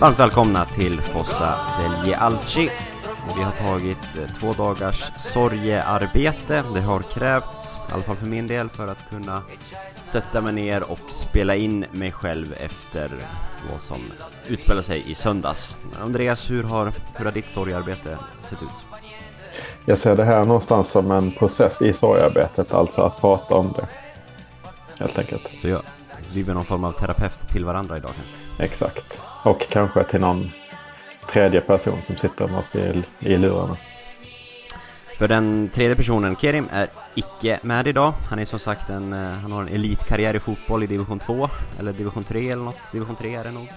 Varmt välkomna till Fossa degli Alci. Vi har tagit eh, två dagars sorgearbete. Det har krävts, i alla fall för min del, för att kunna sätta mig ner och spela in mig själv efter vad som utspelade sig i söndags. Andreas, hur har, hur har ditt sorgearbete sett ut? Jag ser det här någonstans som en process i sorgearbetet, alltså att prata om det. Helt enkelt. Så ja, vi blir någon form av terapeut till varandra idag kanske? Exakt. Och kanske till någon tredje person som sitter med oss i, i lurarna. För den tredje personen, Kerim, är icke med idag. Han är som sagt en, eh, han har en elitkarriär i fotboll i division 2, eller division 3 eller något. Division 3 är det nog.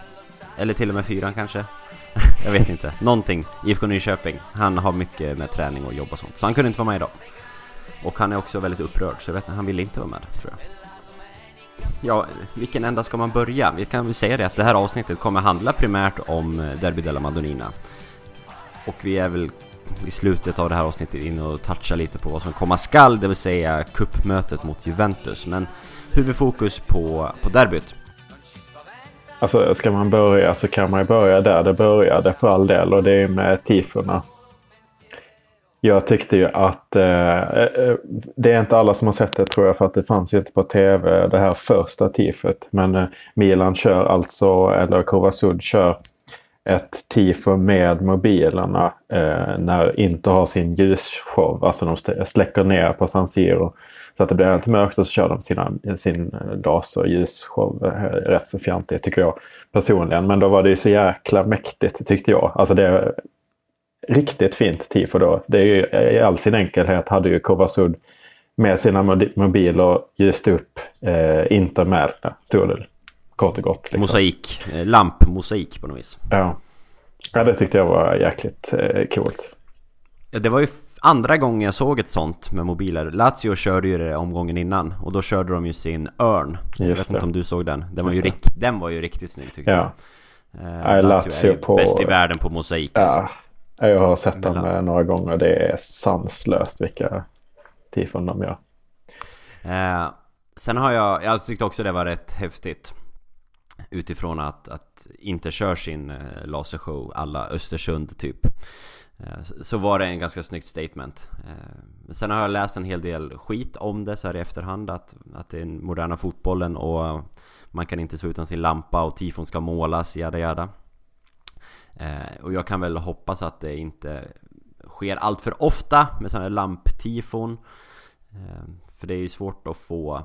Eller till och med 4 kanske. jag vet inte. Någonting. IFK Nyköping. Han har mycket med träning och jobb och sånt. Så han kunde inte vara med idag. Och han är också väldigt upprörd, så jag vet, inte, han ville inte vara med, tror jag. Ja, vilken ända ska man börja? Vi kan väl säga det att det här avsnittet kommer handla primärt om eh, Derby della Madonnina. Och vi är väl i slutet av det här avsnittet inne och touchar lite på vad som komma skall, det vill säga kuppmötet mot Juventus. Men huvudfokus på, på derbyt. Alltså ska man börja så kan man ju börja där det började för all del och det är med tifona. Jag tyckte ju att eh, eh, eh, det är inte alla som har sett det tror jag för att det fanns ju inte på tv det här första tifet. Men eh, Milan kör alltså, eller Kovasud kör ett tifo med mobilerna eh, när inte har sin ljusshow. Alltså de släcker ner på San Siro så att det blir helt mörkt och så kör de sina, sin laserljusshow eh, rätt så fjantigt tycker jag personligen. Men då var det ju så jäkla mäktigt tyckte jag. Alltså det riktigt fint tifo då. Det är ju, I all sin enkelhet hade ju Kovasud med sina mobiler ljust upp eh, Inter med, stod det kort och gott. Liksom. Mosaik, eh, lampmosaik på något vis. Ja. ja, det tyckte jag var jäkligt eh, coolt. Ja, det var ju andra gången jag såg ett sånt med mobiler. Lazio körde ju det omgången innan och då körde de ju sin Örn. Jag vet det. inte om du såg den. Den var, ju rikt, den var ju riktigt snygg tyckte ja. jag. Eh, Lazio, Lazio är ju på... bäst i världen på mosaik. Ja, alltså. Jag har sett dem Mellan... några gånger. Det är sanslöst vilka tifon de gör. Eh, sen har jag, jag tyckte också det var rätt häftigt. Utifrån att, att inte kör sin eh, lasershow alla Östersund typ. Eh, så var det en ganska snyggt statement. Eh, sen har jag läst en hel del skit om det så här i efterhand. Att, att det är den moderna fotbollen och man kan inte stå utan sin lampa och tifon ska målas, jada jada. Eh, och jag kan väl hoppas att det inte sker allt för ofta med sådana här lamptifon. Eh, för det är ju svårt att få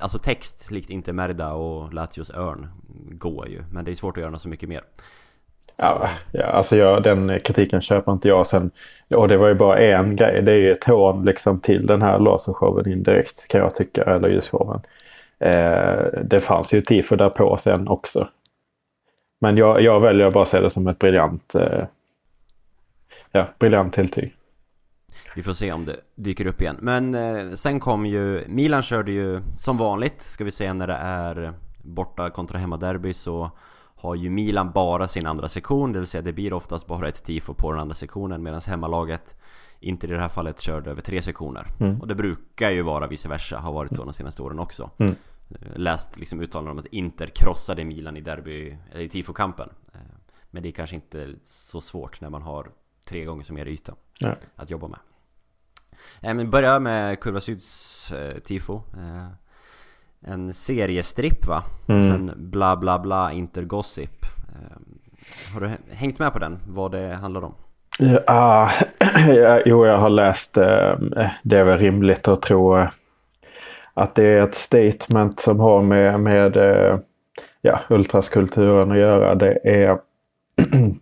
Alltså text likt inte Merda och Latios Örn går ju Men det är svårt att göra något så mycket mer Ja, ja alltså jag, den kritiken köper inte jag sen. Och det var ju bara en grej. Det är ju ett hån liksom till den här lasershowen indirekt kan jag tycka. Eller ljusshowen. Eh, det fanns ju tifo där på sen också. Men jag, jag väljer att bara se det som ett briljant, eh, ja, briljant tilltyg. Vi får se om det dyker upp igen. Men eh, sen kom ju, Milan körde ju som vanligt, ska vi säga när det är borta kontra hemmaderby så har ju Milan bara sin andra sektion, det vill säga det blir oftast bara ett tifo på den andra sektionen medan hemmalaget inte i det här fallet körde över tre sektioner. Mm. Och det brukar ju vara vice versa, har varit så de senaste åren också. Mm. Eh, läst liksom uttalanden om att Inter krossade Milan i derby, eller i tifokampen. Eh, men det är kanske inte så svårt när man har tre gånger så mer yta ja. att jobba med. Eh, men börja med Kurva Syds tifo. En seriestripp va? Mm. Sen bla bla bla Inter Gossip. Har du hängt med på den? Vad det handlar om? Ja, jo, jag har läst. Det är väl rimligt att tro att det är ett statement som har med, med eh, ja, ultraskulturen att göra. Det är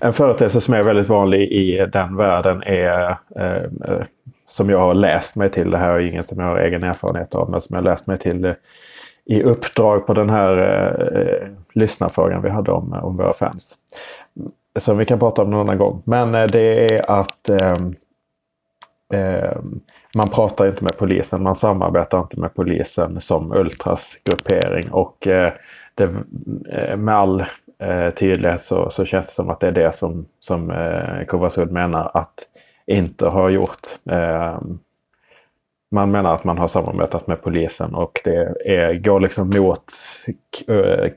en företeelse som är väldigt vanlig i den världen är eh, eh, som jag har läst mig till, det här är ingen som jag har egen erfarenhet av, men som jag har läst mig till eh, i uppdrag på den här eh, lyssnarfrågan vi hade om, om våra fans. Som vi kan prata om någon annan gång. Men eh, det är att eh, Ehm, man pratar inte med polisen, man samarbetar inte med polisen som Ultras gruppering och eh, det, eh, med all eh, tydlighet så, så, känns det som att det är det som, som Kovasud menar att inte har gjort. Ehm, man menar att man har samarbetat med polisen och det är, går liksom mot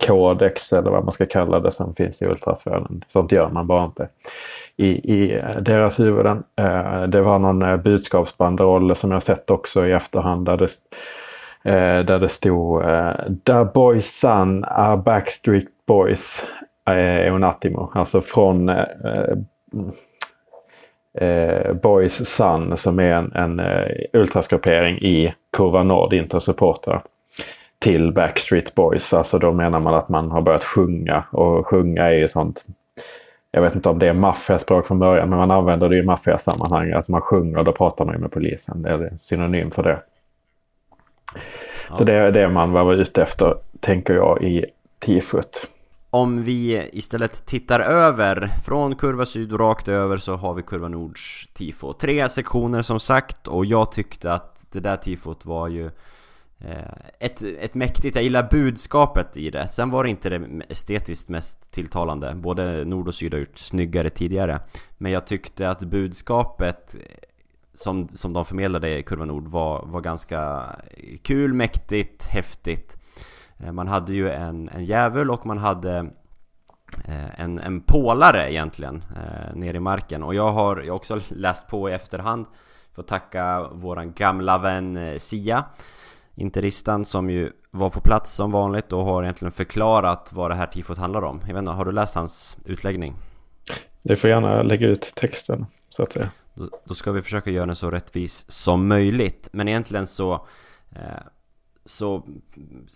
kodex eller vad man ska kalla det som finns i ultrasfären. Sånt gör man bara inte i, i eh, deras huvuden. Eh, det var någon eh, budskapsbanderoll som jag sett också i efterhand där det, eh, där det stod eh, “The boys son are Backstreet Boys eh, Eonatimo”. Alltså från eh, Boys Sun som är en, en eh, i Kurva Nord, Intersupportrar till Backstreet Boys. Alltså då menar man att man har börjat sjunga och sjunga är ju sånt jag vet inte om det är maffiaspråk från början, men man använder det i maffiasammanhang. Att man sjunger, då pratar man med polisen. Det är synonym för det. Ja. Så det är det man var ute efter, tänker jag, i tifut. Om vi istället tittar över från kurva syd och rakt över så har vi kurva nords tifo. Tre sektioner som sagt och jag tyckte att det där tifot var ju Eh, ett, ett mäktigt, jag gillar budskapet i det. Sen var det inte det estetiskt mest tilltalande. Både nord och syd har gjort snyggare tidigare. Men jag tyckte att budskapet eh, som, som de förmedlade i kurva nord var, var ganska kul, mäktigt, häftigt. Eh, man hade ju en, en djävul och man hade en, en pålare egentligen nere i marken och jag har jag också läst på i efterhand För att tacka våran gamla vän Sia Interistan som ju var på plats som vanligt och har egentligen förklarat vad det här tifot handlar om. Jag vet inte, har du läst hans utläggning? Du får gärna lägga ut texten så att säga. Då, då ska vi försöka göra den så rättvis som möjligt. Men egentligen så eh, så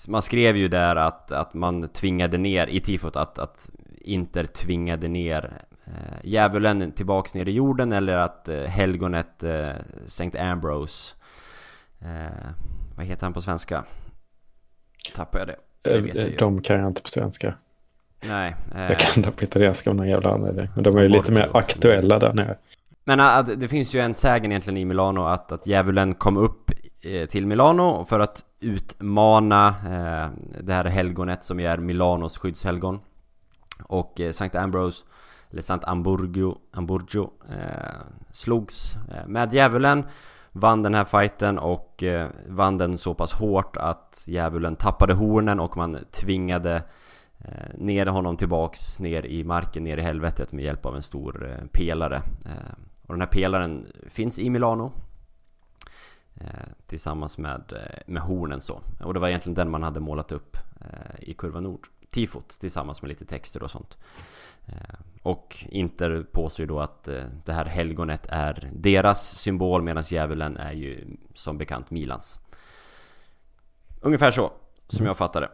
man skrev ju där att, att man tvingade ner i tifot att, att Inter tvingade ner eh, djävulen tillbaks ner i jorden eller att eh, helgonet eh, Sankt Ambrose eh, Vad heter han på svenska? Tappar jag det? det vet jag ju. De kan jag inte på svenska Nej eh, Jag kan det på italienska av någon jävla anledning Men de är ju lite mer aktuella där nere men att det finns ju en sägen egentligen i Milano att, att djävulen kom upp Eh, till Milano för att utmana eh, det här helgonet som är Milanos skyddshelgon. Och eh, Sankt Ambrose, eller Sankt Amburgio, Amburgio eh, slogs eh, med djävulen. Vann den här fighten och eh, vann den så pass hårt att djävulen tappade hornen och man tvingade eh, ner honom tillbaks ner i marken, ner i helvetet med hjälp av en stor eh, pelare. Eh, och den här pelaren finns i Milano Eh, tillsammans med, eh, med hornen så. Och det var egentligen den man hade målat upp eh, i kurva nord. Tifot tillsammans med lite texter och sånt. Och Inter påstår ju då att det här helgonet är deras symbol medan djävulen är ju som bekant Milans. Ungefär så, som jag fattar det.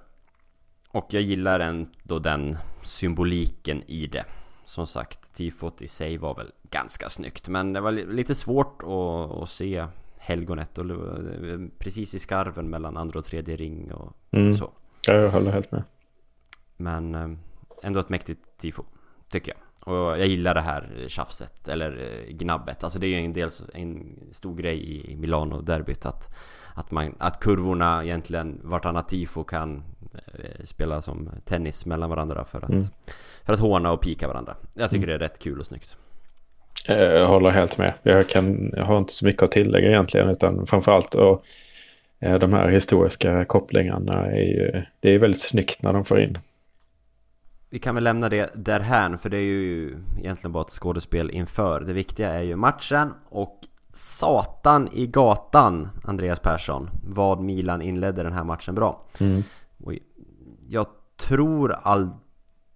Och jag gillar ändå den symboliken i det. Som sagt, tifot i sig var väl ganska snyggt. Men det var lite svårt att, att se helgonet och precis i skarven mellan andra och tredje ring och mm. så. jag håller helt med. Men eh, ändå ett mäktigt tifo, tycker jag. Och jag gillar det här tjafset, eller eh, gnabbet. Alltså det är ju en, del, en stor grej i Milano-derbyt att, att, man, att kurvorna egentligen, vartannat tifo kan eh, spela som tennis mellan varandra för att, mm. för att håna och pika varandra. Jag tycker mm. det är rätt kul och snyggt. Jag håller helt med. Jag, kan, jag har inte så mycket att tillägga egentligen utan framförallt och, de här historiska kopplingarna är ju, det är väldigt snyggt när de får in. Vi kan väl lämna det därhän för det är ju egentligen bara ett skådespel inför. Det viktiga är ju matchen och satan i gatan Andreas Persson vad Milan inledde den här matchen bra. Mm. jag tror all,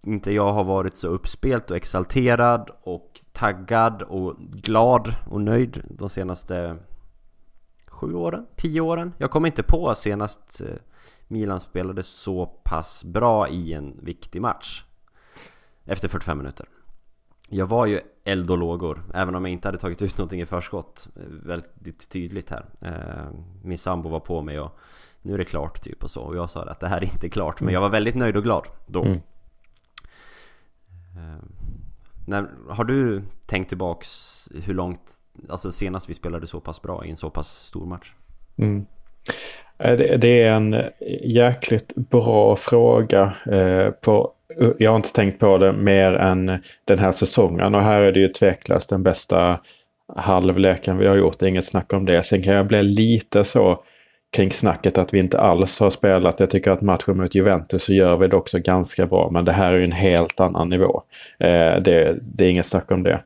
inte jag har varit så uppspelt och exalterad och taggad och glad och nöjd de senaste sju åren, tio åren. Jag kommer inte på senast eh, Milan spelade så pass bra i en viktig match. Efter 45 minuter. Jag var ju eld och lågor, även om jag inte hade tagit ut någonting i förskott. Väldigt tydligt här. Eh, min sambo var på mig och nu är det klart typ och så. Och jag sa att det här är inte klart. Men jag var väldigt nöjd och glad då. Mm. Eh, när, har du tänkt tillbaks hur långt, alltså senast vi spelade så pass bra i en så pass stor match? Mm. Eh, det är en jäkligt bra fråga. Eh, på, jag har inte tänkt på det mer än den här säsongen och här är det ju tveklöst den bästa halvleken vi har gjort, inget snack om det. Sen kan jag bli lite så kring snacket att vi inte alls har spelat. Jag tycker att matchen mot Juventus så gör vi det också ganska bra, men det här är ju en helt annan nivå. Eh, det, det, är inget snack om det.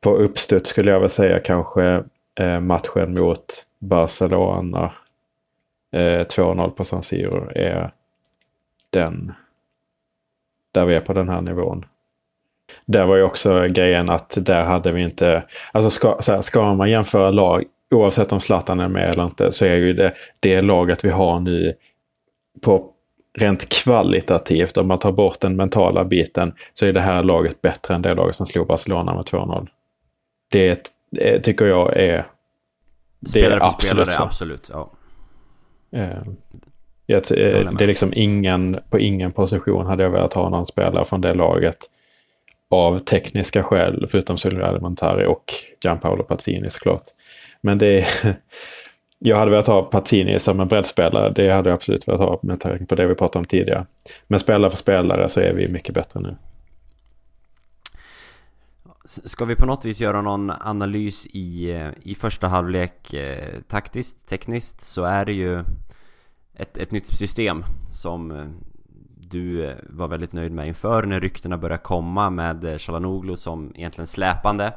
På uppstuds skulle jag väl säga kanske eh, matchen mot Barcelona 2-0 på San Siro är den där vi är på den här nivån. Där var ju också grejen att där hade vi inte, alltså ska, så här, ska man jämföra lag, oavsett om Zlatan är med eller inte, så är ju det, det laget vi har nu på rent kvalitativt, om man tar bort den mentala biten, så är det här laget bättre än det laget som slog Barcelona med 2-0. Det, det tycker jag är... Spelare för absolut spelare, så. absolut. Ja. Eh, jag, det är liksom ingen, på ingen position hade jag velat ha någon spelare från det laget av tekniska skäl, förutom Silvio Alimentari och Gianpaolo Pazzini såklart. Men det är, jag hade velat ha Pazzini som en breddspelare. Det hade jag absolut velat ha med tanke på det vi pratade om tidigare. Men spelare för spelare så är vi mycket bättre nu. Ska vi på något vis göra någon analys i, i första halvlek eh, taktiskt, tekniskt så är det ju ett, ett nytt system som eh, du eh, var väldigt nöjd med inför när ryktena började komma med Chalanoglu eh, som egentligen släpande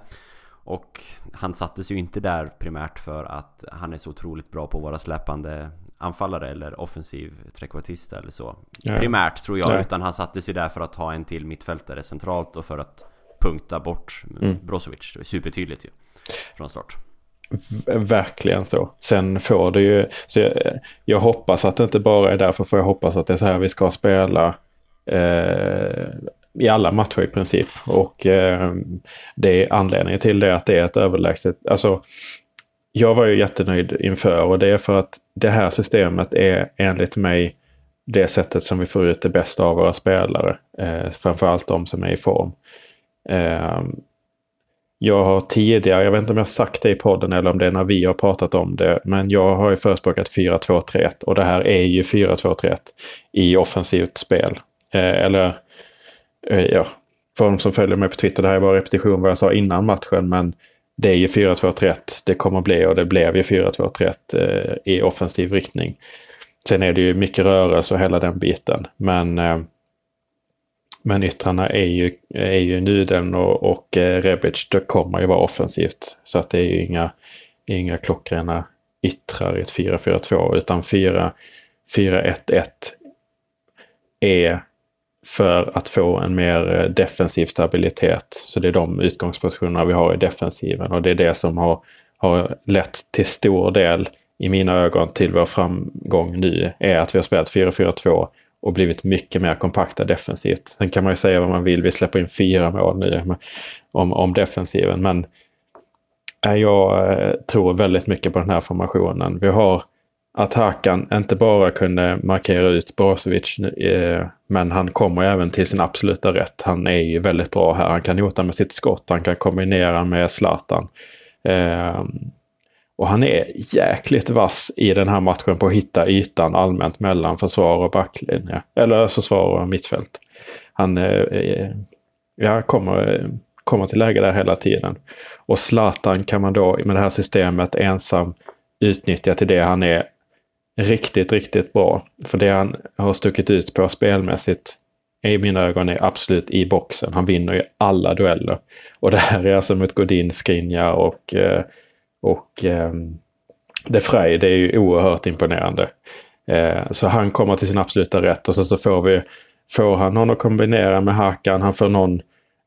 och han sattes ju inte där primärt för att han är så otroligt bra på våra släpande anfallare eller offensiv trekvartist eller så ja. Primärt tror jag, ja. utan han sattes ju där för att ha en till mittfältare centralt och för att punkta bort mm. Brozovic. Det är supertydligt ju från start Verkligen så. Sen får det ju, så jag, jag, hoppas att det inte bara är därför, för jag hoppas att det är så här vi ska spela eh, i alla matcher i princip. Och eh, det är anledningen till det att det är ett överlägset, alltså jag var ju jättenöjd inför och det är för att det här systemet är enligt mig det sättet som vi får ut det bästa av våra spelare. Eh, framförallt de som är i form. Eh, jag har tidigare, jag vet inte om jag sagt det i podden eller om det är när vi har pratat om det, men jag har ju förespråkat 4-2-3-1 och det här är ju 4-2-3-1 i offensivt spel. Eh, eller eh, ja, för de som följer mig på Twitter, det här är bara repetition vad jag sa innan matchen, men det är ju 4-2-3-1 det kommer bli och det blev ju 4-2-3-1 eh, i offensiv riktning. Sen är det ju mycket rörelse och hela den biten, men eh, men yttrarna är ju, är ju Nudeln och, och eh, Rebic, det kommer ju vara offensivt. Så att det är ju inga, inga klockrena yttrar i ett 4-4-2 utan 4-1-1 är för att få en mer eh, defensiv stabilitet. Så det är de utgångspositionerna vi har i defensiven och det är det som har, har lett till stor del i mina ögon till vår framgång nu är att vi har spelat 4-4-2 och blivit mycket mer kompakta defensivt. Sen kan man ju säga vad man vill, vi släpper in fyra mål nu om, om defensiven, men eh, jag eh, tror väldigt mycket på den här formationen. Vi har att Hakan inte bara kunde markera ut Brozovic, eh, men han kommer även till sin absoluta rätt. Han är ju väldigt bra här. Han kan hota med sitt skott, han kan kombinera med Zlatan. Eh, och han är jäkligt vass i den här matchen på att hitta ytan allmänt mellan försvar och backlinje. Eller försvar och mittfält. Han eh, eh, ja, kommer, kommer till läge där hela tiden. Och Zlatan kan man då med det här systemet ensam utnyttja till det han är riktigt, riktigt bra. För det han har stuckit ut på spelmässigt i mina ögon är absolut i boxen. Han vinner ju alla dueller. Och det här är alltså mot Godin, Skriniar och eh, och eh, De Frey, det är ju oerhört imponerande. Eh, så han kommer till sin absoluta rätt och sen så får vi Får han någon att kombinera med Hakan, han får någon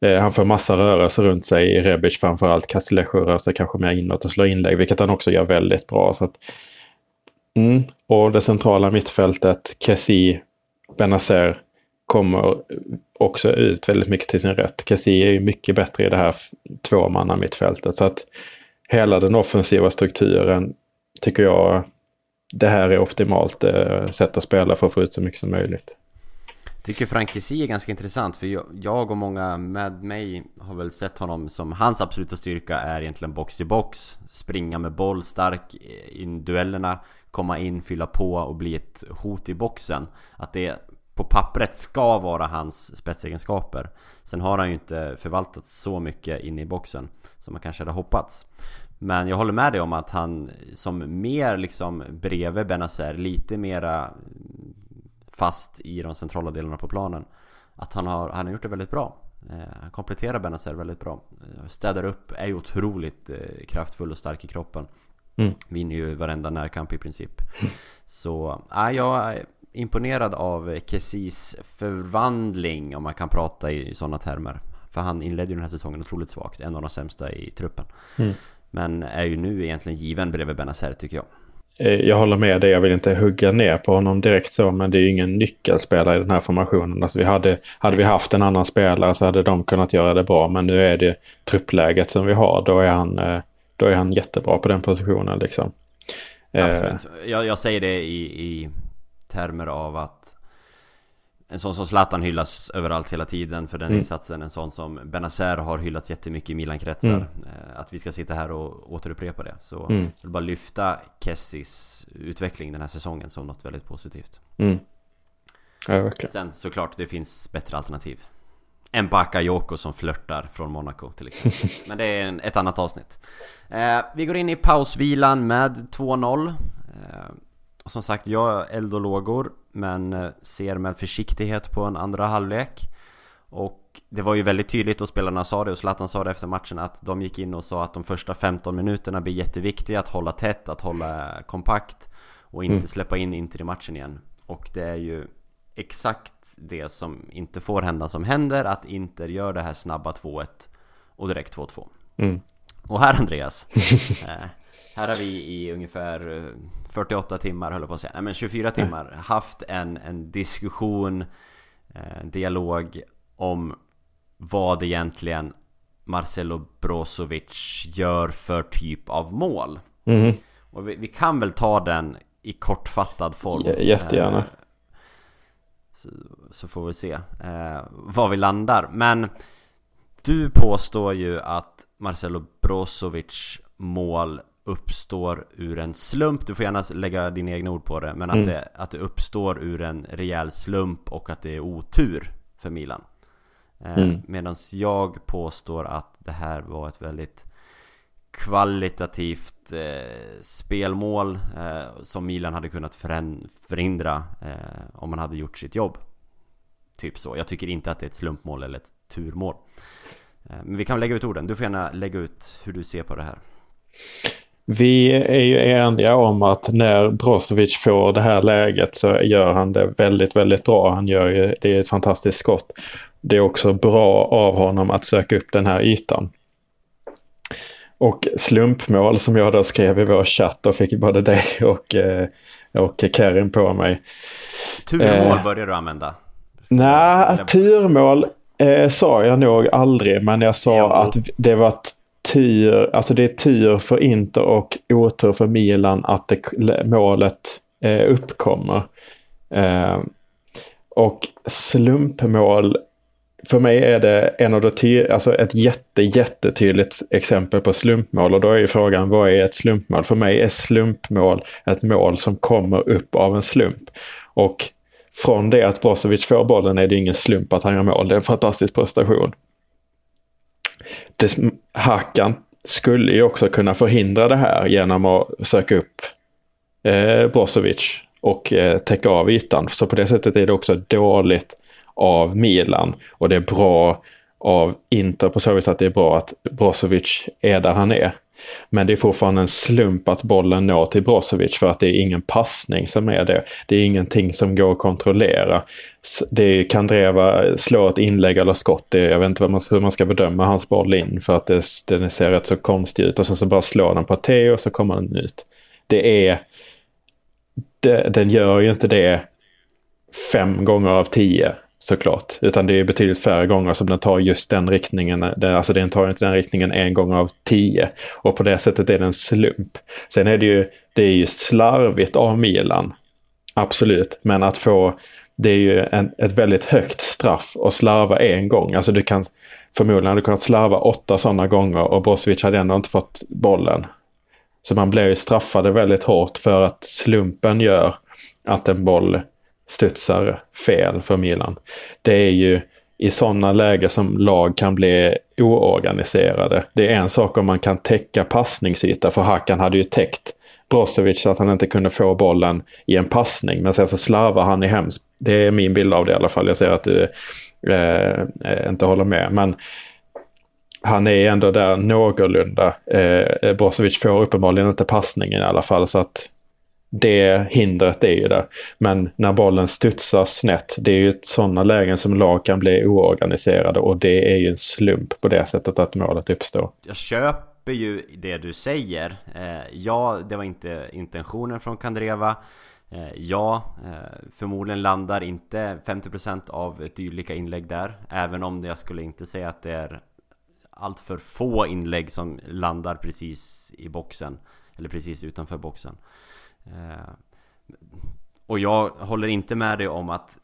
eh, han får massa rörelse runt sig i Rebic framförallt. Castillejo rör sig kanske mer inåt och slår inlägg, vilket han också gör väldigt bra. Så att, mm. Och det centrala mittfältet, Kessi, Benazer, kommer också ut väldigt mycket till sin rätt. Kessi är ju mycket bättre i det här tvåmanna mittfältet. Så att hela den offensiva strukturen tycker jag det här är optimalt eh, sätt att spela för att få ut så mycket som möjligt. Jag tycker Frankesi är ganska intressant för jag och många med mig har väl sett honom som hans absoluta styrka är egentligen box till box Springa med boll, stark i duellerna Komma in, fylla på och bli ett hot i boxen Att det på pappret ska vara hans spetsegenskaper. Sen har han ju inte förvaltat så mycket inne i boxen som man kanske hade hoppats. Men jag håller med dig om att han som mer liksom bredvid Benazer, lite mera fast i de centrala delarna på planen. Att han har, han har gjort det väldigt bra. Eh, han kompletterar Benazer väldigt bra. Eh, städar upp, är ju otroligt eh, kraftfull och stark i kroppen. Mm. Vinner ju varenda närkamp i princip. Mm. Så äh, jag imponerad av Kessis förvandling om man kan prata i sådana termer. För han inledde ju den här säsongen otroligt svagt, en av de sämsta i truppen. Mm. Men är ju nu egentligen given bredvid Benazer tycker jag. Eh, jag håller med dig, jag vill inte hugga ner på honom direkt så, men det är ju ingen nyckelspelare i den här formationen. Alltså vi hade, hade vi haft en annan spelare så hade de kunnat göra det bra, men nu är det truppläget som vi har, då är han, eh, då är han jättebra på den positionen liksom. Eh, Absolut. Jag, jag säger det i, i termer av att en sån som Zlatan hyllas överallt hela tiden för den mm. insatsen. En sån som Benazer har hyllats jättemycket i Milan-kretsar. Mm. Eh, att vi ska sitta här och återupprepa det. Så mm. jag vill bara lyfta Kessis utveckling den här säsongen som något väldigt positivt. Mm. Ja, Sen såklart, det finns bättre alternativ. En Bakayoko som flörtar från Monaco till exempel. Men det är en, ett annat avsnitt. Eh, vi går in i pausvilan med 2-0. Eh, som sagt, jag eld och lågor men eh, ser med försiktighet på en andra halvlek. Och det var ju väldigt tydligt och spelarna sa det och Zlatan sa det efter matchen att de gick in och sa att de första 15 minuterna blir jätteviktiga att hålla tätt, att hålla kompakt och inte mm. släppa in Inter i matchen igen. Och det är ju exakt det som inte får hända som händer, att Inter gör det här snabba 2-1 och direkt 2-2. Mm. Och här Andreas, eh, här har vi i ungefär 48 eh, timmar, höll jag på att säga, nej men 24 timmar haft en, en diskussion, en eh, dialog om vad egentligen Marcelo Brozovic gör för typ av mål. Mm. Och vi, vi, kan väl ta den i kortfattad form. J jättegärna. Eh, så, så, får vi se eh, var vi landar. Men du påstår ju att Marcelo Brozovic mål uppstår ur en slump. Du får gärna lägga dina egna ord på det. Men att, mm. det, att det uppstår ur en rejäl slump och att det är otur för Milan. Eh, mm. Medan jag påstår att det här var ett väldigt kvalitativt eh, spelmål eh, som Milan hade kunnat förhindra eh, om man hade gjort sitt jobb. Typ så. Jag tycker inte att det är ett slumpmål eller ett turmål. Eh, men vi kan lägga ut orden. Du får gärna lägga ut hur du ser på det här. Vi är ju eniga om att när Brozovic får det här läget så gör han det väldigt, väldigt bra. Han gör ju, det är ett fantastiskt skott. Det är också bra av honom att söka upp den här ytan. Och slumpmål som jag då skrev i vår chatt och fick både dig och, eh, och Karin på mig. Turmål eh, börjar du använda? Nej, turmål eh, sa jag nog aldrig men jag sa jo. att det var tur, alltså det är tur för Inter och otur för Milan att det, målet eh, uppkommer. Eh, och slumpmål, för mig är det en av de ty- alltså ett jätte, jättetydligt exempel på slumpmål och då är ju frågan vad är ett slumpmål? För mig är slumpmål ett mål som kommer upp av en slump. Och från det att Brozovic får bollen är det ingen slump att han gör mål. Det är en fantastisk prestation det, Hakan skulle ju också kunna förhindra det här genom att söka upp eh, Brozovic och eh, täcka av ytan. Så på det sättet är det också dåligt av Milan och det är bra av Inter på så vis att det är bra att Brozovic är där han är. Men det är fortfarande en slump att bollen når till Brozovic för att det är ingen passning som är det. Det är ingenting som går att kontrollera. Det kan Dreva slå ett inlägg eller skott. Det, jag vet inte man, hur man ska bedöma hans boll in för att det, den ser rätt så konstig ut och så, så bara slår den på T och så kommer den ut. Det är... Det, den gör ju inte det fem gånger av tio såklart. Utan det är betydligt färre gånger som den tar just den riktningen. alltså den tar inte den riktningen en gång av tio. Och på det sättet är det en slump. Sen är det ju, det är just slarvigt av Milan. Absolut, men att få, det är ju en, ett väldigt högt straff att slarva en gång. Alltså du kan, förmodligen hade du kunnat slarva åtta sådana gånger och Brozovic hade ändå inte fått bollen. Så man blir ju straffade väldigt hårt för att slumpen gör att en boll studsar fel för Milan. Det är ju i sådana lägen som lag kan bli oorganiserade. Det är en sak om man kan täcka passningsyta, för Hakan hade ju täckt Brozovic så att han inte kunde få bollen i en passning. Men sen så slarvar han i hems. Det är min bild av det i alla fall. Jag ser att du eh, eh inte håller med. Men han är ändå där någorlunda. Eh, eh, Brozovic får uppenbarligen inte passningen i alla fall. Så att det hindret är ju där. Men när bollen studsar snett, det är ju sådana lägen som lag kan bli oorganiserade och det är ju en slump på det sättet att målet uppstår. Jag köper ju det du säger. Eh, ja, det var inte intentionen från Kandreva. Eh, ja, eh, förmodligen landar inte 50% av dylika inlägg där. Även om jag skulle inte säga att det är allt för få inlägg som landar precis i boxen. Eller precis utanför boxen. Eh, och jag håller inte med dig om att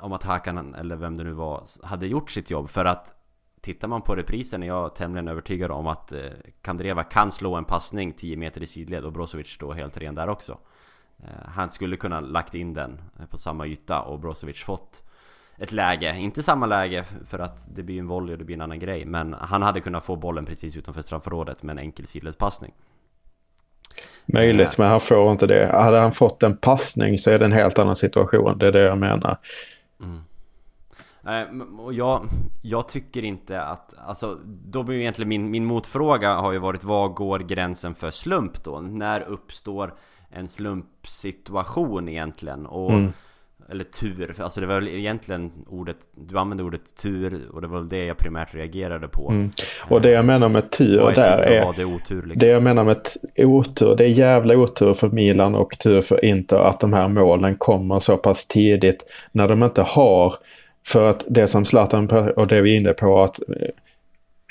om att Hakan, eller vem det nu var, hade gjort sitt jobb. För att tittar man på reprisen är jag tämligen övertygad om att eh, Kandreva kan slå en passning 10 meter i sidled och Brozovic står helt ren där också. Eh, han skulle kunna lagt in den eh, på samma yta och Brozovic fått ett läge, inte samma läge för att det blir en volley och det blir en annan grej Men han hade kunnat få bollen precis utanför straffområdet med en enkel sidledspassning Möjligt, men han får inte det. Hade han fått en passning så är det en helt annan situation. Det är det jag menar. Mm. Och jag, jag tycker inte att, alltså då blir egentligen min, min motfråga har ju varit var går gränsen för slump då? När uppstår en slumpsituation egentligen? Och mm. Eller tur, alltså det var väl egentligen ordet Du använde ordet tur och det var väl det jag primärt reagerade på mm. Och det jag menar med tur är där är var det, otur, liksom? det jag menar med otur, det är jävla otur för Milan och tur för Inter att de här målen kommer så pass tidigt när de inte har för att det som Zlatan och det vi är inne på att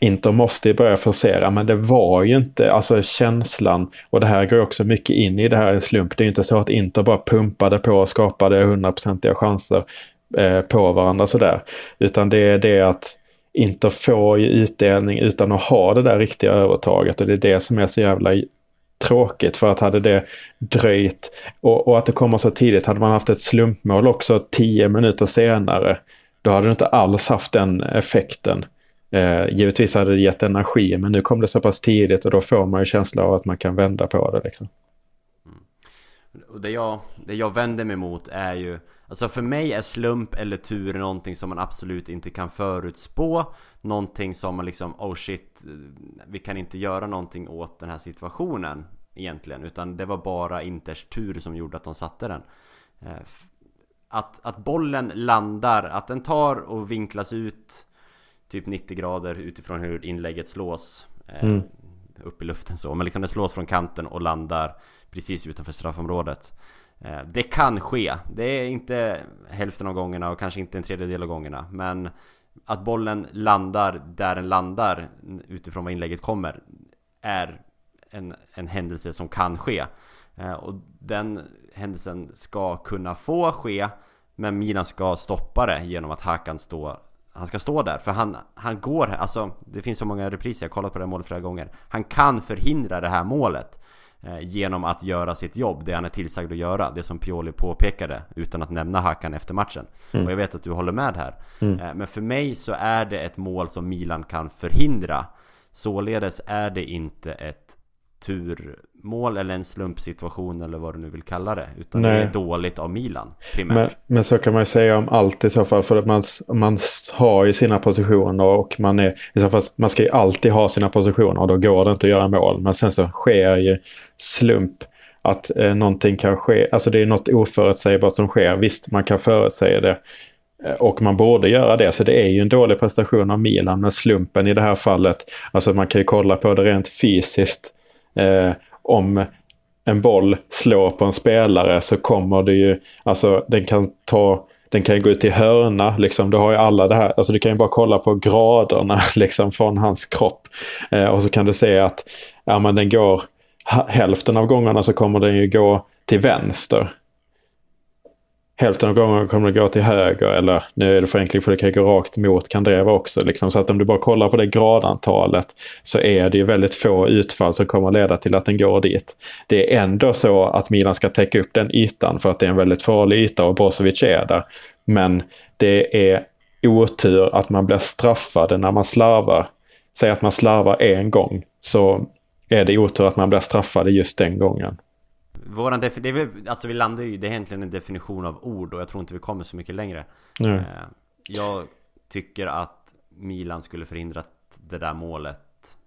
Inter måste börja forcera, men det var ju inte, alltså känslan, och det här går också mycket in i det här en slump. Det är ju inte så att Inter bara pumpade på och skapade hundraprocentiga chanser eh, på varandra sådär. Utan det är det att Inter får ju utdelning utan att ha det där riktiga övertaget och det är det som är så jävla tråkigt för att hade det dröjt och, och att det kommer så tidigt, hade man haft ett slumpmål också tio minuter senare, då hade det inte alls haft den effekten. Eh, givetvis hade det gett energi men nu kom det så pass tidigt och då får man ju känsla av att man kan vända på det liksom. Mm. Och det jag, det jag vänder mig mot är ju Alltså för mig är slump eller tur någonting som man absolut inte kan förutspå Någonting som man liksom, oh shit Vi kan inte göra någonting åt den här situationen Egentligen, utan det var bara Inters tur som gjorde att de satte den eh, att, att bollen landar, att den tar och vinklas ut typ 90 grader utifrån hur inlägget slås eh, mm. upp i luften så. Men liksom det slås från kanten och landar precis utanför straffområdet. Eh, det kan ske. Det är inte hälften av gångerna och kanske inte en tredjedel av gångerna. Men att bollen landar där den landar utifrån var inlägget kommer är en, en händelse som kan ske. Eh, och den händelsen ska kunna få ske men Milan ska stoppa det genom att Hakan står han ska stå där. För han, han går, alltså det finns så många repriser, jag har kollat på det här målet flera gånger. Han kan förhindra det här målet. Eh, genom att göra sitt jobb, det han är tillsagd att göra. Det som Pioli påpekade utan att nämna Hakan efter matchen. Mm. Och jag vet att du håller med här. Mm. Eh, men för mig så är det ett mål som Milan kan förhindra. Således är det inte ett turmål eller en slumpsituation eller vad du nu vill kalla det. Utan Nej. det är dåligt av Milan primärt. Men, men, så kan man ju säga om allt i så fall. För att man, man har ju sina positioner och man är i så fall, man ska ju alltid ha sina positioner och då går det inte att göra mål. Men sen så sker ju slump att eh, någonting kan ske. Alltså det är något oförutsägbart som sker. Visst, man kan förutsäga det. Eh, och man borde göra det, så det är ju en dålig prestation av Milan. Men slumpen i det här fallet, alltså man kan ju kolla på det rent fysiskt eh, om en boll slår på en spelare så kommer det ju, alltså den kan ta den kan ju gå ut till hörna, liksom. Du har ju alla det här, alltså du kan ju bara kolla på graderna liksom från hans kropp. Eh, och så kan du se att ja, men den går, hälften av gångerna så kommer den ju gå till vänster hälften av gångerna kommer det gå till höger eller nu är det förenkling för det kan gå rakt mot Kandreva också. Liksom. Så att om du bara kollar på det gradantalet så är det ju väldigt få utfall som kommer leda till att den går dit. Det är ändå så att Milan ska täcka upp den ytan för att det är en väldigt farlig yta och Brozovic är där. Men det är otur att man blir straffad när man slarvar. Säg att man slarvar en gång så är det otur att man blir straffad just den gången. Våran det är väl, alltså vi landar ju, det är egentligen en definition av ord och jag tror inte vi kommer så mycket längre. Mm. Jag tycker att Milan skulle förhindrat det där målet.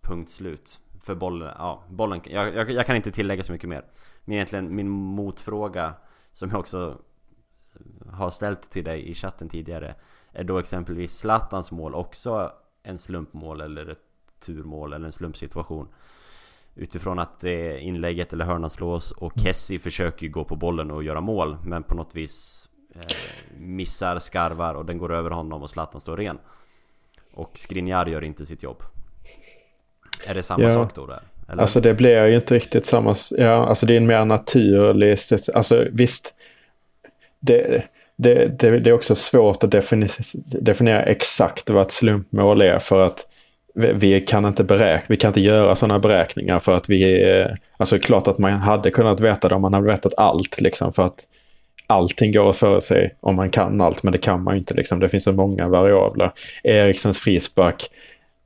Punkt slut. För bollen, ja, bollen, jag, jag, jag kan inte tillägga så mycket mer. Men egentligen min motfråga, som jag också har ställt till dig i chatten tidigare, är då exempelvis Zlatans mål också en slumpmål eller ett turmål eller en slumpsituation? Utifrån att det inlägget eller hörnan slås och Kessie försöker ju gå på bollen och göra mål Men på något vis eh, Missar, skarvar och den går över honom och Zlatan står ren Och Skriniar gör inte sitt jobb Är det samma ja. sak då där? Eller? Alltså det blir ju inte riktigt samma, ja alltså det är en mer naturlig, alltså visst det, det, det, det är också svårt att definiera, definiera exakt vad ett slumpmål är för att vi kan inte beräkna, vi kan inte göra sådana beräkningar för att vi, är... alltså klart att man hade kunnat veta det om man hade vetat allt liksom för att allting går att föra sig om man kan allt men det kan man ju inte liksom. Det finns så många variabler. Eriksens frispark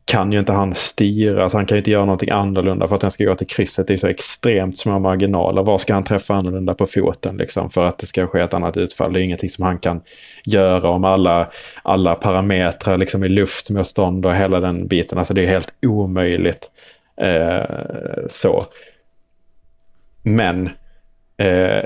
kan ju inte han styra, så han kan ju inte göra någonting annorlunda för att den ska gå till krysset. Det är så extremt små marginaler. Var ska han träffa annorlunda på foten liksom för att det ska ske ett annat utfall? Det är ingenting som han kan göra om alla, alla parametrar liksom i luftmotstånd och hela den biten. Alltså det är helt omöjligt. Eh, så. Men eh,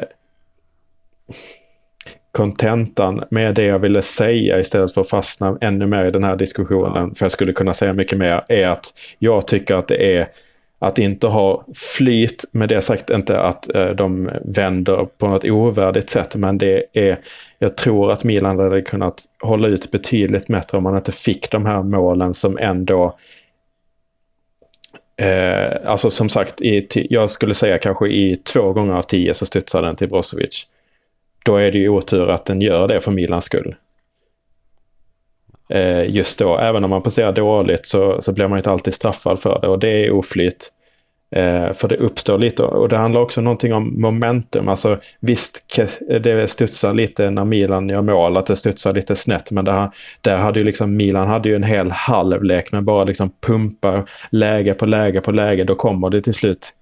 kontentan med det jag ville säga istället för att fastna ännu mer i den här diskussionen, för jag skulle kunna säga mycket mer, är att jag tycker att det är att inte ha flyt, med det sagt inte att eh, de vänder på något ovärdigt sätt, men det är, jag tror att Milan hade kunnat hålla ut betydligt bättre om man inte fick de här målen som ändå Eh, alltså som sagt, i, jag skulle säga kanske i två gånger av tio så studsar den till Brozovic då är det ju otur att den gör det för Milans skull. Eh, just då, även om man passerar dåligt så, så blir man inte alltid straffad för det och det är oflyt. Eh, för det uppstår lite och det handlar också någonting om momentum. Alltså visst, det studsar lite när Milan gör mål, att det studsar lite snett. Men där, där hade ju liksom Milan hade ju en hel halvlek med bara liksom pumpa läge på läge på läge. Då kommer det till slut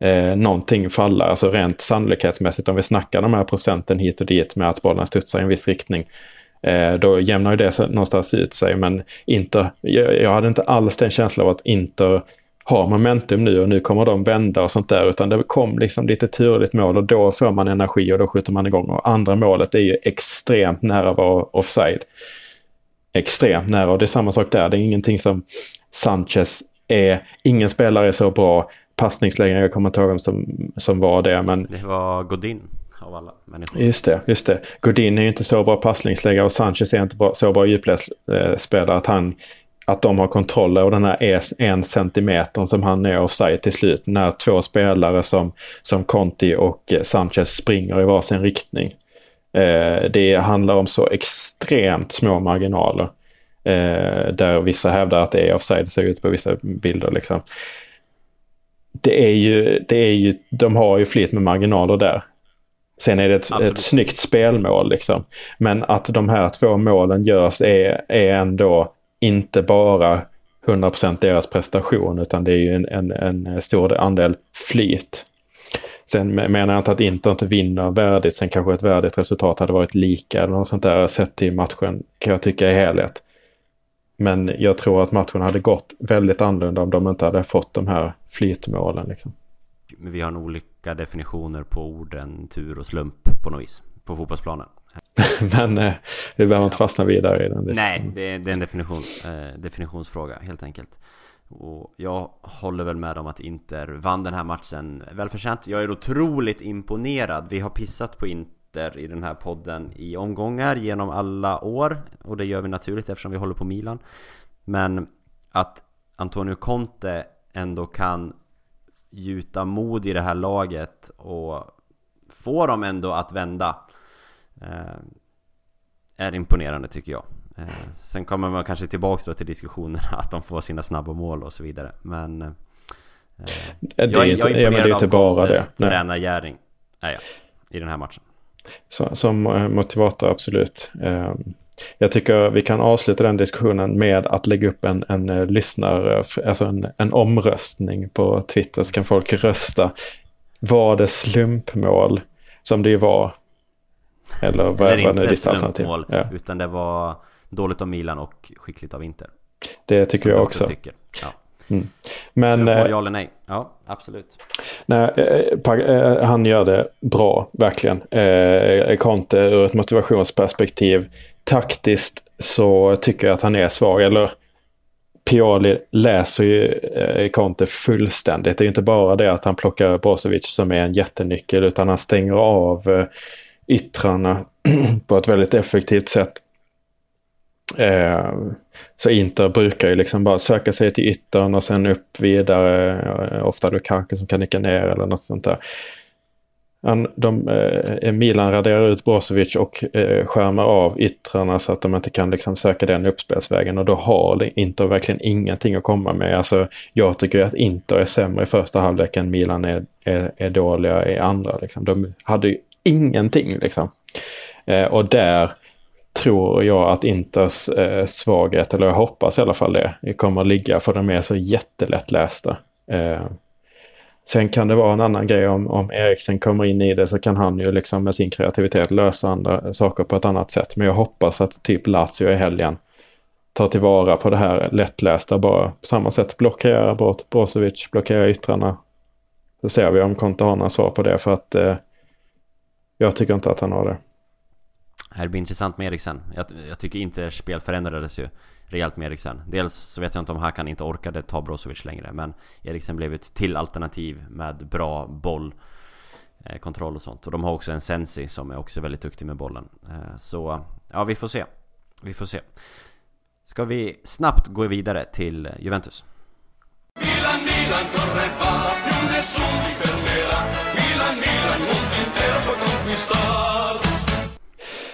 eh, någonting falla, alltså rent sannolikhetsmässigt om vi snackar de här procenten hit och dit med att bollen studsar i en viss riktning. Eh, då jämnar ju det någonstans ut sig men Inter, jag, jag hade inte alls den känslan av att Inter har momentum nu och nu kommer de vända och sånt där utan det kom liksom lite turligt mål och då får man energi och då skjuter man igång och andra målet är ju extremt nära att vara offside. Extremt nära och det är samma sak där, det är ingenting som Sanchez är, ingen spelare är så bra passningslägen, jag kommer inte ihåg vem som, som var det. Men... Det var Godin av alla människor. Just det, just det. Godin är ju inte så bra passningsläggare och Sanchez är inte bra, så bra djupledsspelare att han att de har kontroll över den här en centimetern som han är offside till slut. När två spelare som, som Conti och Sanchez springer i varsin riktning. Eh, det handlar om så extremt små marginaler. Eh, där vissa hävdar att det är offside, det ser ut på vissa bilder liksom det är ju, det är ju, de har ju flit med marginaler där. Sen är det ett, ett snyggt spelmål liksom. Men att de här två målen görs är, är ändå inte bara 100% deras prestation utan det är ju en, en, en stor andel flyt. Sen menar jag inte att Inter inte vinner värdigt, sen kanske ett värdigt resultat hade varit lika eller något sånt där sett till matchen kan jag tycka i helhet. Men jag tror att matchen hade gått väldigt annorlunda om de inte hade fått de här flytmålen. Liksom. Vi har nog olika definitioner på orden tur och slump på något vis på fotbollsplanen. Men eh, vi behöver inte fastna vidare i den Nej, det är, det är en definition, eh, definitionsfråga helt enkelt. Och jag håller väl med om att Inter vann den här matchen välförtjänt. Jag är otroligt imponerad. Vi har pissat på Inter i den här podden i omgångar genom alla år och det gör vi naturligt eftersom vi håller på Milan. Men att Antonio Conte ändå kan gjuta mod i det här laget och få dem ändå att vända. Är imponerande tycker jag. Sen kommer man kanske tillbaks då till diskussionen att de får sina snabba mål och så vidare. Men det är jag, inte, jag är imponerad ja, det är inte av bara Contes tränargärning. I den här matchen. Så, som motivator, absolut. Um, jag tycker vi kan avsluta den diskussionen med att lägga upp en, en uh, lyssnare, alltså en, en omröstning på Twitter så kan folk rösta. Var det slumpmål som det var? Eller vad var nu ditt alternativ? Ja. utan det var dåligt av Milan och skickligt av Inter. Det tycker jag också. också tycker. Ja. Mm. Men, Slumpmål, eh, ja eller nej? Ja, absolut. Nej, eh, eh, han gör det bra, verkligen. Conte ur ett motivationsperspektiv. Taktiskt så tycker jag att han är svag. Eller Pioli läser ju Conte fullständigt. Det är inte bara det att han plockar Brozovic som är en jättenyckel utan han stänger av yttrarna på ett väldigt effektivt sätt. Eh, så Inter brukar ju liksom bara söka sig till yttern och sen upp vidare. Eh, ofta Lukaku som kan nicka ner eller något sånt där. de, eh, Milan raderar ut Brozovic och eh, skärmar av yttrarna så att de inte kan liksom söka den uppspelsvägen och då har Inter verkligen ingenting att komma med. Alltså, jag tycker att Inter är sämre i första halvlek än Milan är, är, är dåliga i andra. Liksom. De hade ju ingenting liksom. Eh, och där tror jag att Inters eh, svaghet, eller jag hoppas i alla fall det, kommer att ligga för de är så jättelättlästa. Eh, sen kan det vara en annan grej om, om Eriksen kommer in i det så kan han ju liksom med sin kreativitet lösa andra saker på ett annat sätt. Men jag hoppas att typ Lazio i helgen tar tillvara på det här lättlästa bara på samma sätt blockera bort Brozovic, blockera yttrarna. Så ser vi om Conte har några svar på det för att eh, jag tycker inte att han har det. Här blir intressant med Eriksen. Jag, jag tycker inte spel förändrades ju rejält med Eriksen. Dels så vet jag inte om Hakan inte orkade ta Brozovic längre, men Eriksen blev ett till alternativ med bra boll eh, kontroll och sånt. Och de har också en Sensi som är också väldigt duktig med bollen. Eh, så ja, vi får se. Vi får se. Ska vi snabbt gå vidare till Juventus? Milan, Milan, corre va, più nessun ti fermerà. Milan, Milan, mondo intero può conquistar.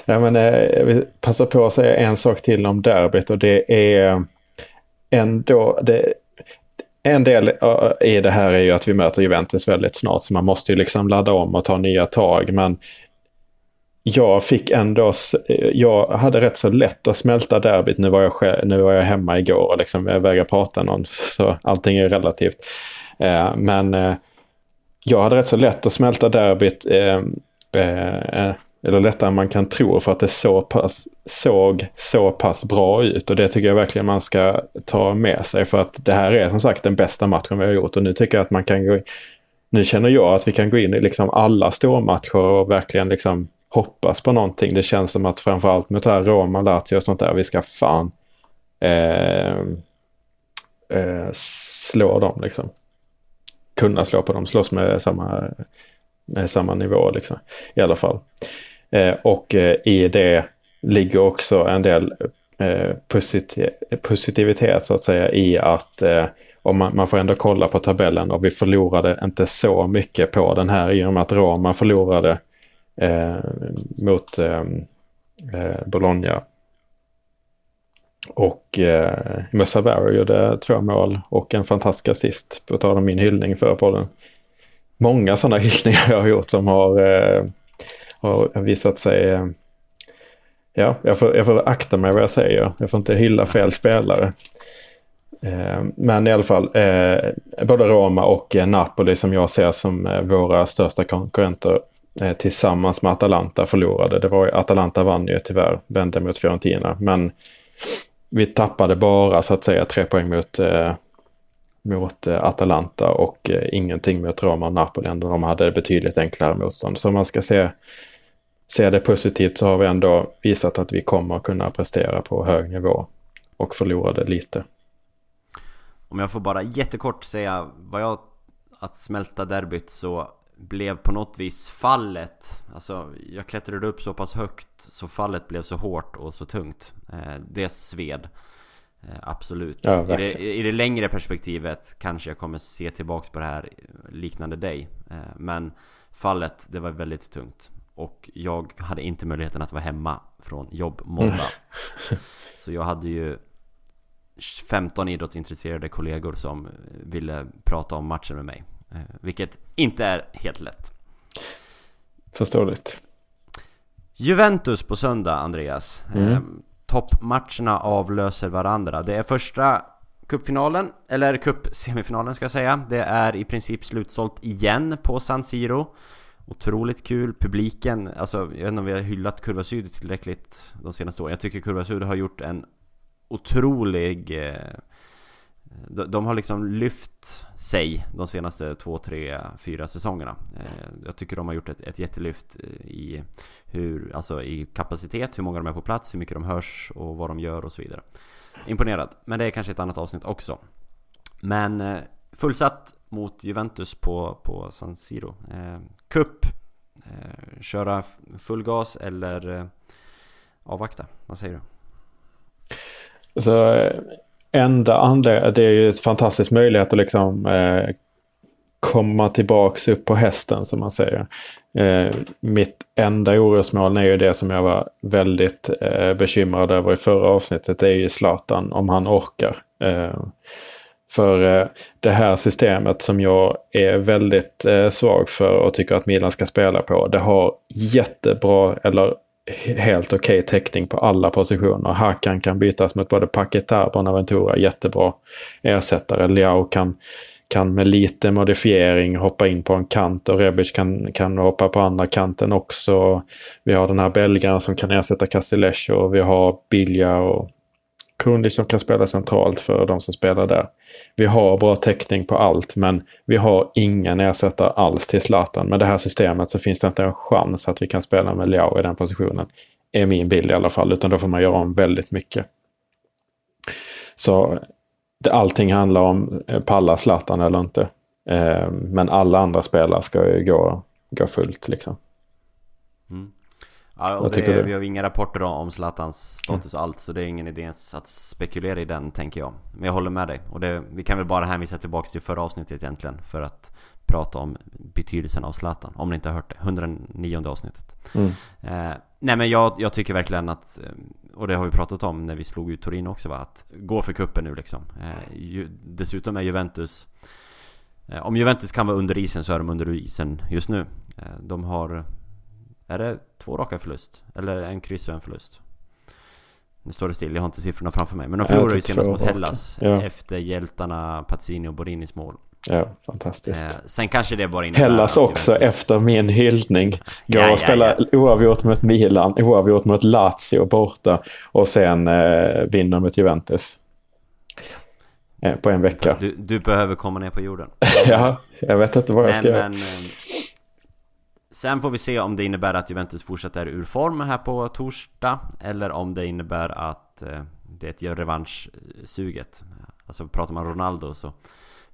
Ja, men, eh, jag vill passa på att säga en sak till om derbyt och det är eh, ändå... Det, en del eh, i det här är ju att vi möter Juventus väldigt snart så man måste ju liksom ladda om och ta nya tag. Men jag fick ändå, jag hade rätt så lätt att smälta derbyt. Nu var jag, nu var jag hemma igår och liksom jag vägrar prata någon så allting är relativt. Eh, men eh, jag hade rätt så lätt att smälta derbyt eller lättare än man kan tro för att det så pass, såg så pass bra ut. Och det tycker jag verkligen man ska ta med sig för att det här är som sagt den bästa matchen vi har gjort och nu tycker jag att man kan gå in. Nu känner jag att vi kan gå in i liksom alla stormatcher och verkligen liksom hoppas på någonting. Det känns som att framförallt mot här Roma, Lazio och sånt där, vi ska fan eh, eh, slå dem liksom. Kunna slå på dem, slåss med samma, med samma nivå liksom. I alla fall. Eh, och eh, i det ligger också en del eh, positivitet så att säga i att och man, man, får ändå kolla på tabellen och vi förlorade inte så mycket på den här i och med att Roma förlorade eh, mot eh, Bologna. Och eh, Musavero gjorde två mål och en fantastisk assist på tal om min hyllning för podden. Många sådana hyllningar jag har gjort som har eh, har visat sig... Ja, jag får, jag får akta mig vad jag säger. Jag får inte hylla fel spelare. Eh, men i alla fall, eh, både Roma och eh, Napoli som jag ser som eh, våra största konkurrenter eh, tillsammans med Atalanta förlorade. Det var Atalanta vann ju tyvärr, vände mot Fiorentina. Men vi tappade bara så att säga tre poäng mot, mot Atalanta och ingenting mot Roma och Napoli. De hade betydligt enklare motstånd. Så man ska se ser det positivt så har vi ändå visat att vi kommer kunna prestera på hög nivå och förlorade lite. Om jag får bara jättekort säga vad jag att smälta derbyt så blev på något vis fallet Alltså jag klättrade upp så pass högt så fallet blev så hårt och så tungt. Eh, Det sved. Eh, Absolut. Ja, I, det, I det längre perspektivet kanske jag kommer se tillbaks på det här liknande dig. Eh, Men fallet, det var väldigt tungt och jag hade inte möjligheten att vara hemma från jobb måndag. Mm. Så jag hade ju 15 idrottsintresserade kollegor som ville prata om matchen med mig. Eh, vilket inte är helt lätt. Förståeligt. Juventus på söndag, Andreas. Mm. Eh, toppmatcherna avlöser varandra. Det är första cupfinalen, eller cupsemifinalen ska jag säga. Det är i princip slutsålt igen på San Siro. Otroligt kul, publiken, alltså jag vet inte om vi har hyllat Kurva Syd tillräckligt de senaste åren. Jag tycker Kurva Syd har gjort en otrolig... Eh, de har liksom lyft sig de senaste två, tre, fyra säsongerna. Eh, jag tycker de har gjort ett, ett jättelyft eh, i, hur, alltså i kapacitet, hur många de är på plats, hur mycket de hörs och vad de gör och så vidare. Imponerad, men det är kanske ett annat avsnitt också. Men eh, fullsatt mot Juventus på, på San Siro. Eh, Cup, eh, köra full gas eller eh, avvakta? Vad säger du? Så enda anledningen, det är ju en fantastisk möjlighet att liksom eh, komma tillbaks upp på hästen som man säger. Eh, mitt enda orosmål är ju det som jag var väldigt eh, bekymrad över i förra avsnittet. Det är ju Zlatan, om han orkar. Eh, för eh, det här systemet som jag är väldigt eh, svag för och tycker att Milan ska spela på. Det har jättebra eller helt okej okay täckning på alla positioner. Hakan kan bytas mot både Paketar, Bonaventura, jättebra ersättare. Leao kan, kan med lite modifiering hoppa in på en kant och Rebic kan, kan hoppa på andra kanten också. Vi har den här belgaren som kan ersätta Castellesh och vi har Bilja och Kundi som kan spela centralt för de som spelar där. Vi har bra täckning på allt men vi har ingen ersättare alls till Zlatan. Med det här systemet så finns det inte en chans att vi kan spela med Leao i den positionen. Är min bild i alla fall, utan då får man göra om väldigt mycket. Så det, allting handlar om eh, pallar palla Zlatan eller inte. Eh, men alla andra spelare ska ju gå, gå fullt liksom. Ja, och det, vi har inga rapporter om Zlatans status mm. allt så det är ingen idé att spekulera i den tänker jag. Men jag håller med dig. Och det, vi kan väl bara hänvisa tillbaks till förra avsnittet egentligen för att prata om betydelsen av Zlatan. Om ni inte har hört det. 109 avsnittet. Mm. Eh, nej men jag, jag, tycker verkligen att, eh, och det har vi pratat om när vi slog ut Torino också va, att gå för kuppen nu liksom. Eh, ju, dessutom är Juventus eh, om Juventus kan vara under isen så är de under isen just nu. Eh, de har är det två raka förlust? Eller en kryss och en förlust? Nu står det still, jag har inte siffrorna framför mig. Men de förlorade ju senast mot Hellas ja. efter hjältarna Pazzini och Borinis mål. Ja, fantastiskt. Eh, sen kanske det bara innebär Hellas också Juventus... efter min hyllning. Går ja, och spelar ja, oavgjort mot Milan, oavgjort mot Lazio borta och sen eh, vinner mot Juventus. Eh, på en vecka. Du, du, behöver komma ner på jorden. ja, jag vet inte vad jag ska göra. Men, eh, Sen får vi se om det innebär att Juventus fortsätter ur form här på torsdag Eller om det innebär att eh, det gör revanschsuget. Alltså pratar man Ronaldo så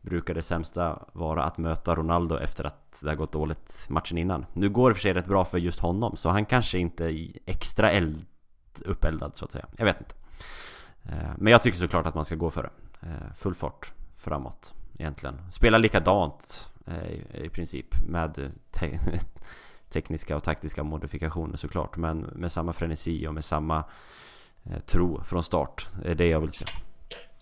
brukar det sämsta vara att möta Ronaldo efter att det har gått dåligt matchen innan. Nu går det för sig rätt bra för just honom så han kanske inte är extra eld, uppeldad så att säga. Jag vet inte. Eh, men jag tycker såklart att man ska gå för det. Eh, full fart framåt egentligen. Spela likadant. Eh, i princip med te tekniska och taktiska modifikationer såklart men med samma frenesi och med samma eh, tro från start. Det är det jag vill se.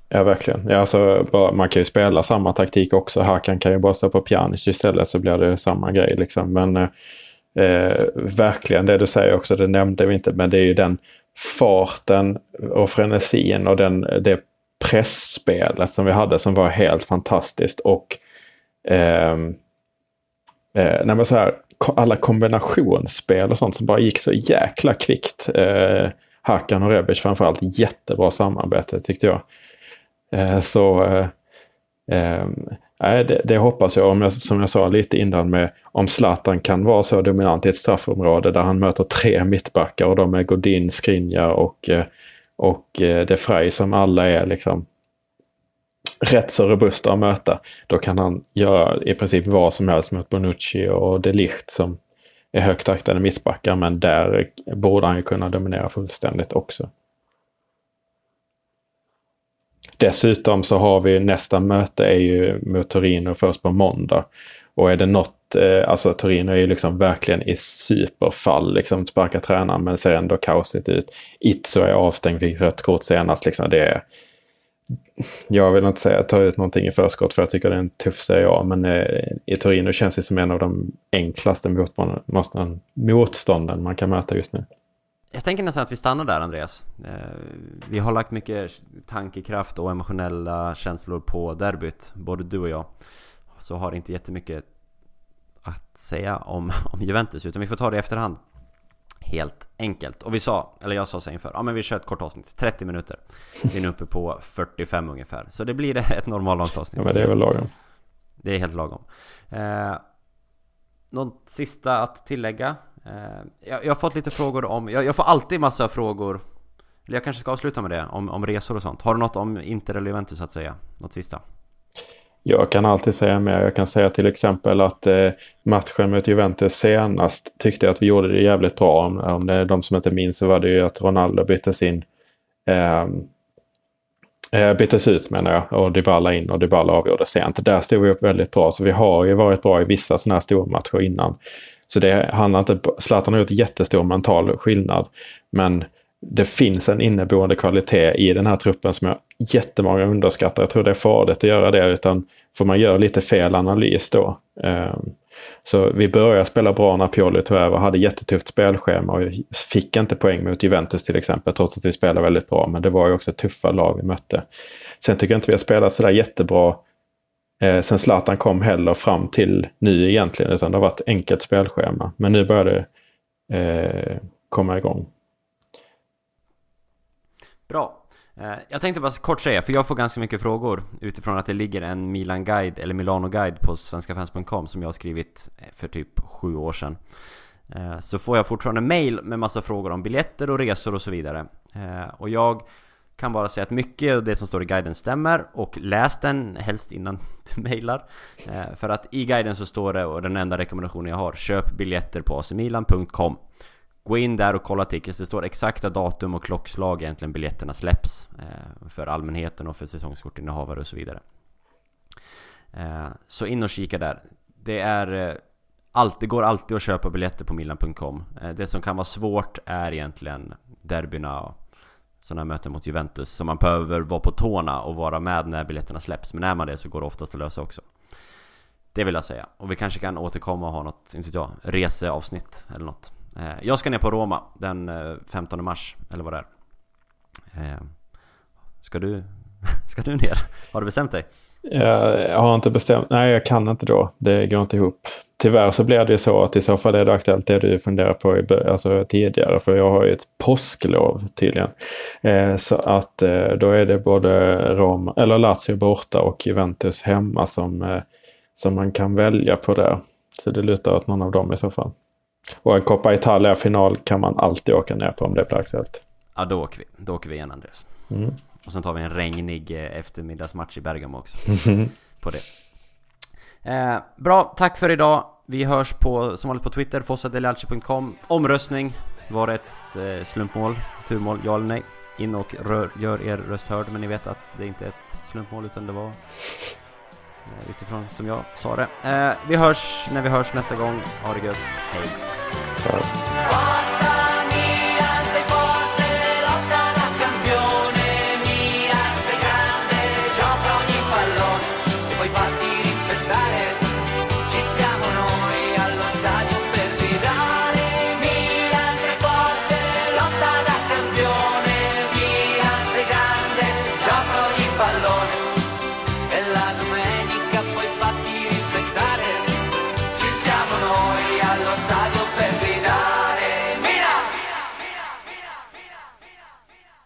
Ja, verkligen. Ja, alltså, man kan ju spela samma taktik också. Hakan kan ju bara stå på Pjanic istället så blir det samma grej. Liksom. Men eh, eh, verkligen det du säger också, det nämnde vi inte, men det är ju den farten och frenesin och den, det pressspelet som vi hade som var helt fantastiskt. Och eh, eh, nej, så här, alla kombinationsspel och sånt som bara gick så jäkla kvickt. Eh, Hakan och Rebic framförallt jättebra samarbete tyckte jag. Eh, så eh, eh, det, det, hoppas jag, om jag, som jag sa lite innan med om Zlatan kan vara så dominant i ett straffområde där han möter tre mittbackar och de är Godin, Skrinja och, eh, och eh, De Frey som alla är liksom rätt så robusta att möta. Då kan han göra i princip vad som helst mot Bonucci och De Ligt som är högt aktade mittbackar men där borde han ju kunna dominera fullständigt också. Dessutom så har vi nästa möte är ju mot Torino först på måndag. Och är det något, eh, alltså Torino är ju liksom verkligen i superfall, liksom sparkar tränaren men ser ändå kaosigt ut. Itzo är avstängd, fick rött kort senast, liksom det är... Jag vill inte säga ta ut någonting i förskott för jag tycker det är en tuff Serie A, men eh, i Torino känns det som en av de enklaste motstånden, motstånden man kan möta just nu. Jag tänker nästan att vi stannar där Andreas. Eh, vi har lagt mycket tankekraft och emotionella känslor på derbyt, både du och jag. Så har inte jättemycket att säga om, om Juventus, utan vi får ta det i efterhand. Helt enkelt. Och vi sa, eller jag sa så inför, ja men vi kör ett kort avsnitt, 30 minuter. Vi är nu uppe på 45 ungefär. Så det blir ett normalt avsnitt. Ja men det är väl lagom. Det är helt lagom. Eh, något sista att tillägga? Eh, jag, jag, har fått lite frågor om, jag, jag, får alltid massa frågor Eller jag kanske ska avsluta med det, om, om resor och sånt Har du något om Inter eller Juventus att säga? Något sista? Jag kan alltid säga mer. Jag kan säga till exempel att eh, matchen mot Juventus senast tyckte jag att vi gjorde det jävligt bra. Om, om det är de som inte minns så var det ju att Ronaldo byttes in. Ehm, eh, byttes ut menar jag och Dybala in och Dybala avgjorde sent. Där stod vi upp väldigt bra. Så vi har ju varit bra i vissa sådana här stormatcher innan. Så det handlar inte, Zlatan har gjort jättestor mental skillnad. Men det finns en inneboende kvalitet i den här truppen som jag jättemånga underskattar. Jag tror det är farligt att göra det utan får man göra lite fel analys då. Ehm, så vi började spela bra när Pioli tog över, hade jättetufft spelschema och fick inte poäng mot Juventus till exempel trots att vi spelade väldigt bra. Men det var ju också tuffa lag vi mötte. Sen tycker jag inte vi har spelat sådär jättebra eh, sen Zlatan kom heller fram till nu egentligen. Utan det har varit enkelt spelschema. Men nu börjar det eh, komma igång. Bra. Eh, jag tänkte bara kort säga, för jag får ganska mycket frågor utifrån att det ligger en Milan-guide, eller Milano-guide på svenskafans.com som jag har skrivit eh, för typ sju år sedan. Eh, så får jag fortfarande mail med massa frågor om biljetter och resor och så vidare. Och jag kan bara säga att mycket av det som står i guiden stämmer och läs den helst innan du mailar. För att i guiden så står det, och den enda rekommendationen jag har, köp biljetter på acmilan.com. Gå in där och kolla tickets. Det står exakta datum och klockslag egentligen biljetterna släpps. Eh, för allmänheten och för säsongskortinnehavare och så vidare. Eh, så in och kika där. Det är... Eh, allt, det går alltid att köpa biljetter på milan.com. Det som kan vara svårt är egentligen derbyna och sådana möten mot Juventus. Så man behöver vara på tårna och vara med när biljetterna släpps. Men är man det så går det oftast att lösa också. Det vill jag säga. Och vi kanske kan återkomma och ha något, inte vet jag, reseavsnitt eller något. Eh, jag ska ner på Roma den eh, 15 mars, eller vad det är. Eh, ska du, ska du ner? Har du bestämt dig? Jag har inte bestämt, nej jag kan inte då. Det går inte ihop. Tyvärr så blir det så att i så fall är det aktuellt det du funderar på i, alltså tidigare. För jag har ju ett påsklov tydligen. Eh, så att eh, då är det både Rom, eller Lazio borta och Juventus hemma som, eh, som man kan välja på där. Så det lutar åt någon av dem i så fall. Och en Coppa Italia-final kan man alltid åka ner på om det blir aktuellt. Ja, då åker vi. Då åker vi igen Andreas. Mm. Och sen tar vi en regnig eh, eftermiddagsmatch i Bergamo också. Mm. På det. Eh, bra, tack för idag. Vi hörs på, som vanligt på Twitter, fossadelalci.com. Omröstning. Var det ett eh, slumpmål? Turmål? Ja eller nej? In och rör, gör er röst hörd, men ni vet att det inte är ett slumpmål utan det var Eh, utifrån som jag sa det. Eh, vi hörs när vi hörs nästa gång. Ha det gött. Hej. Ciao.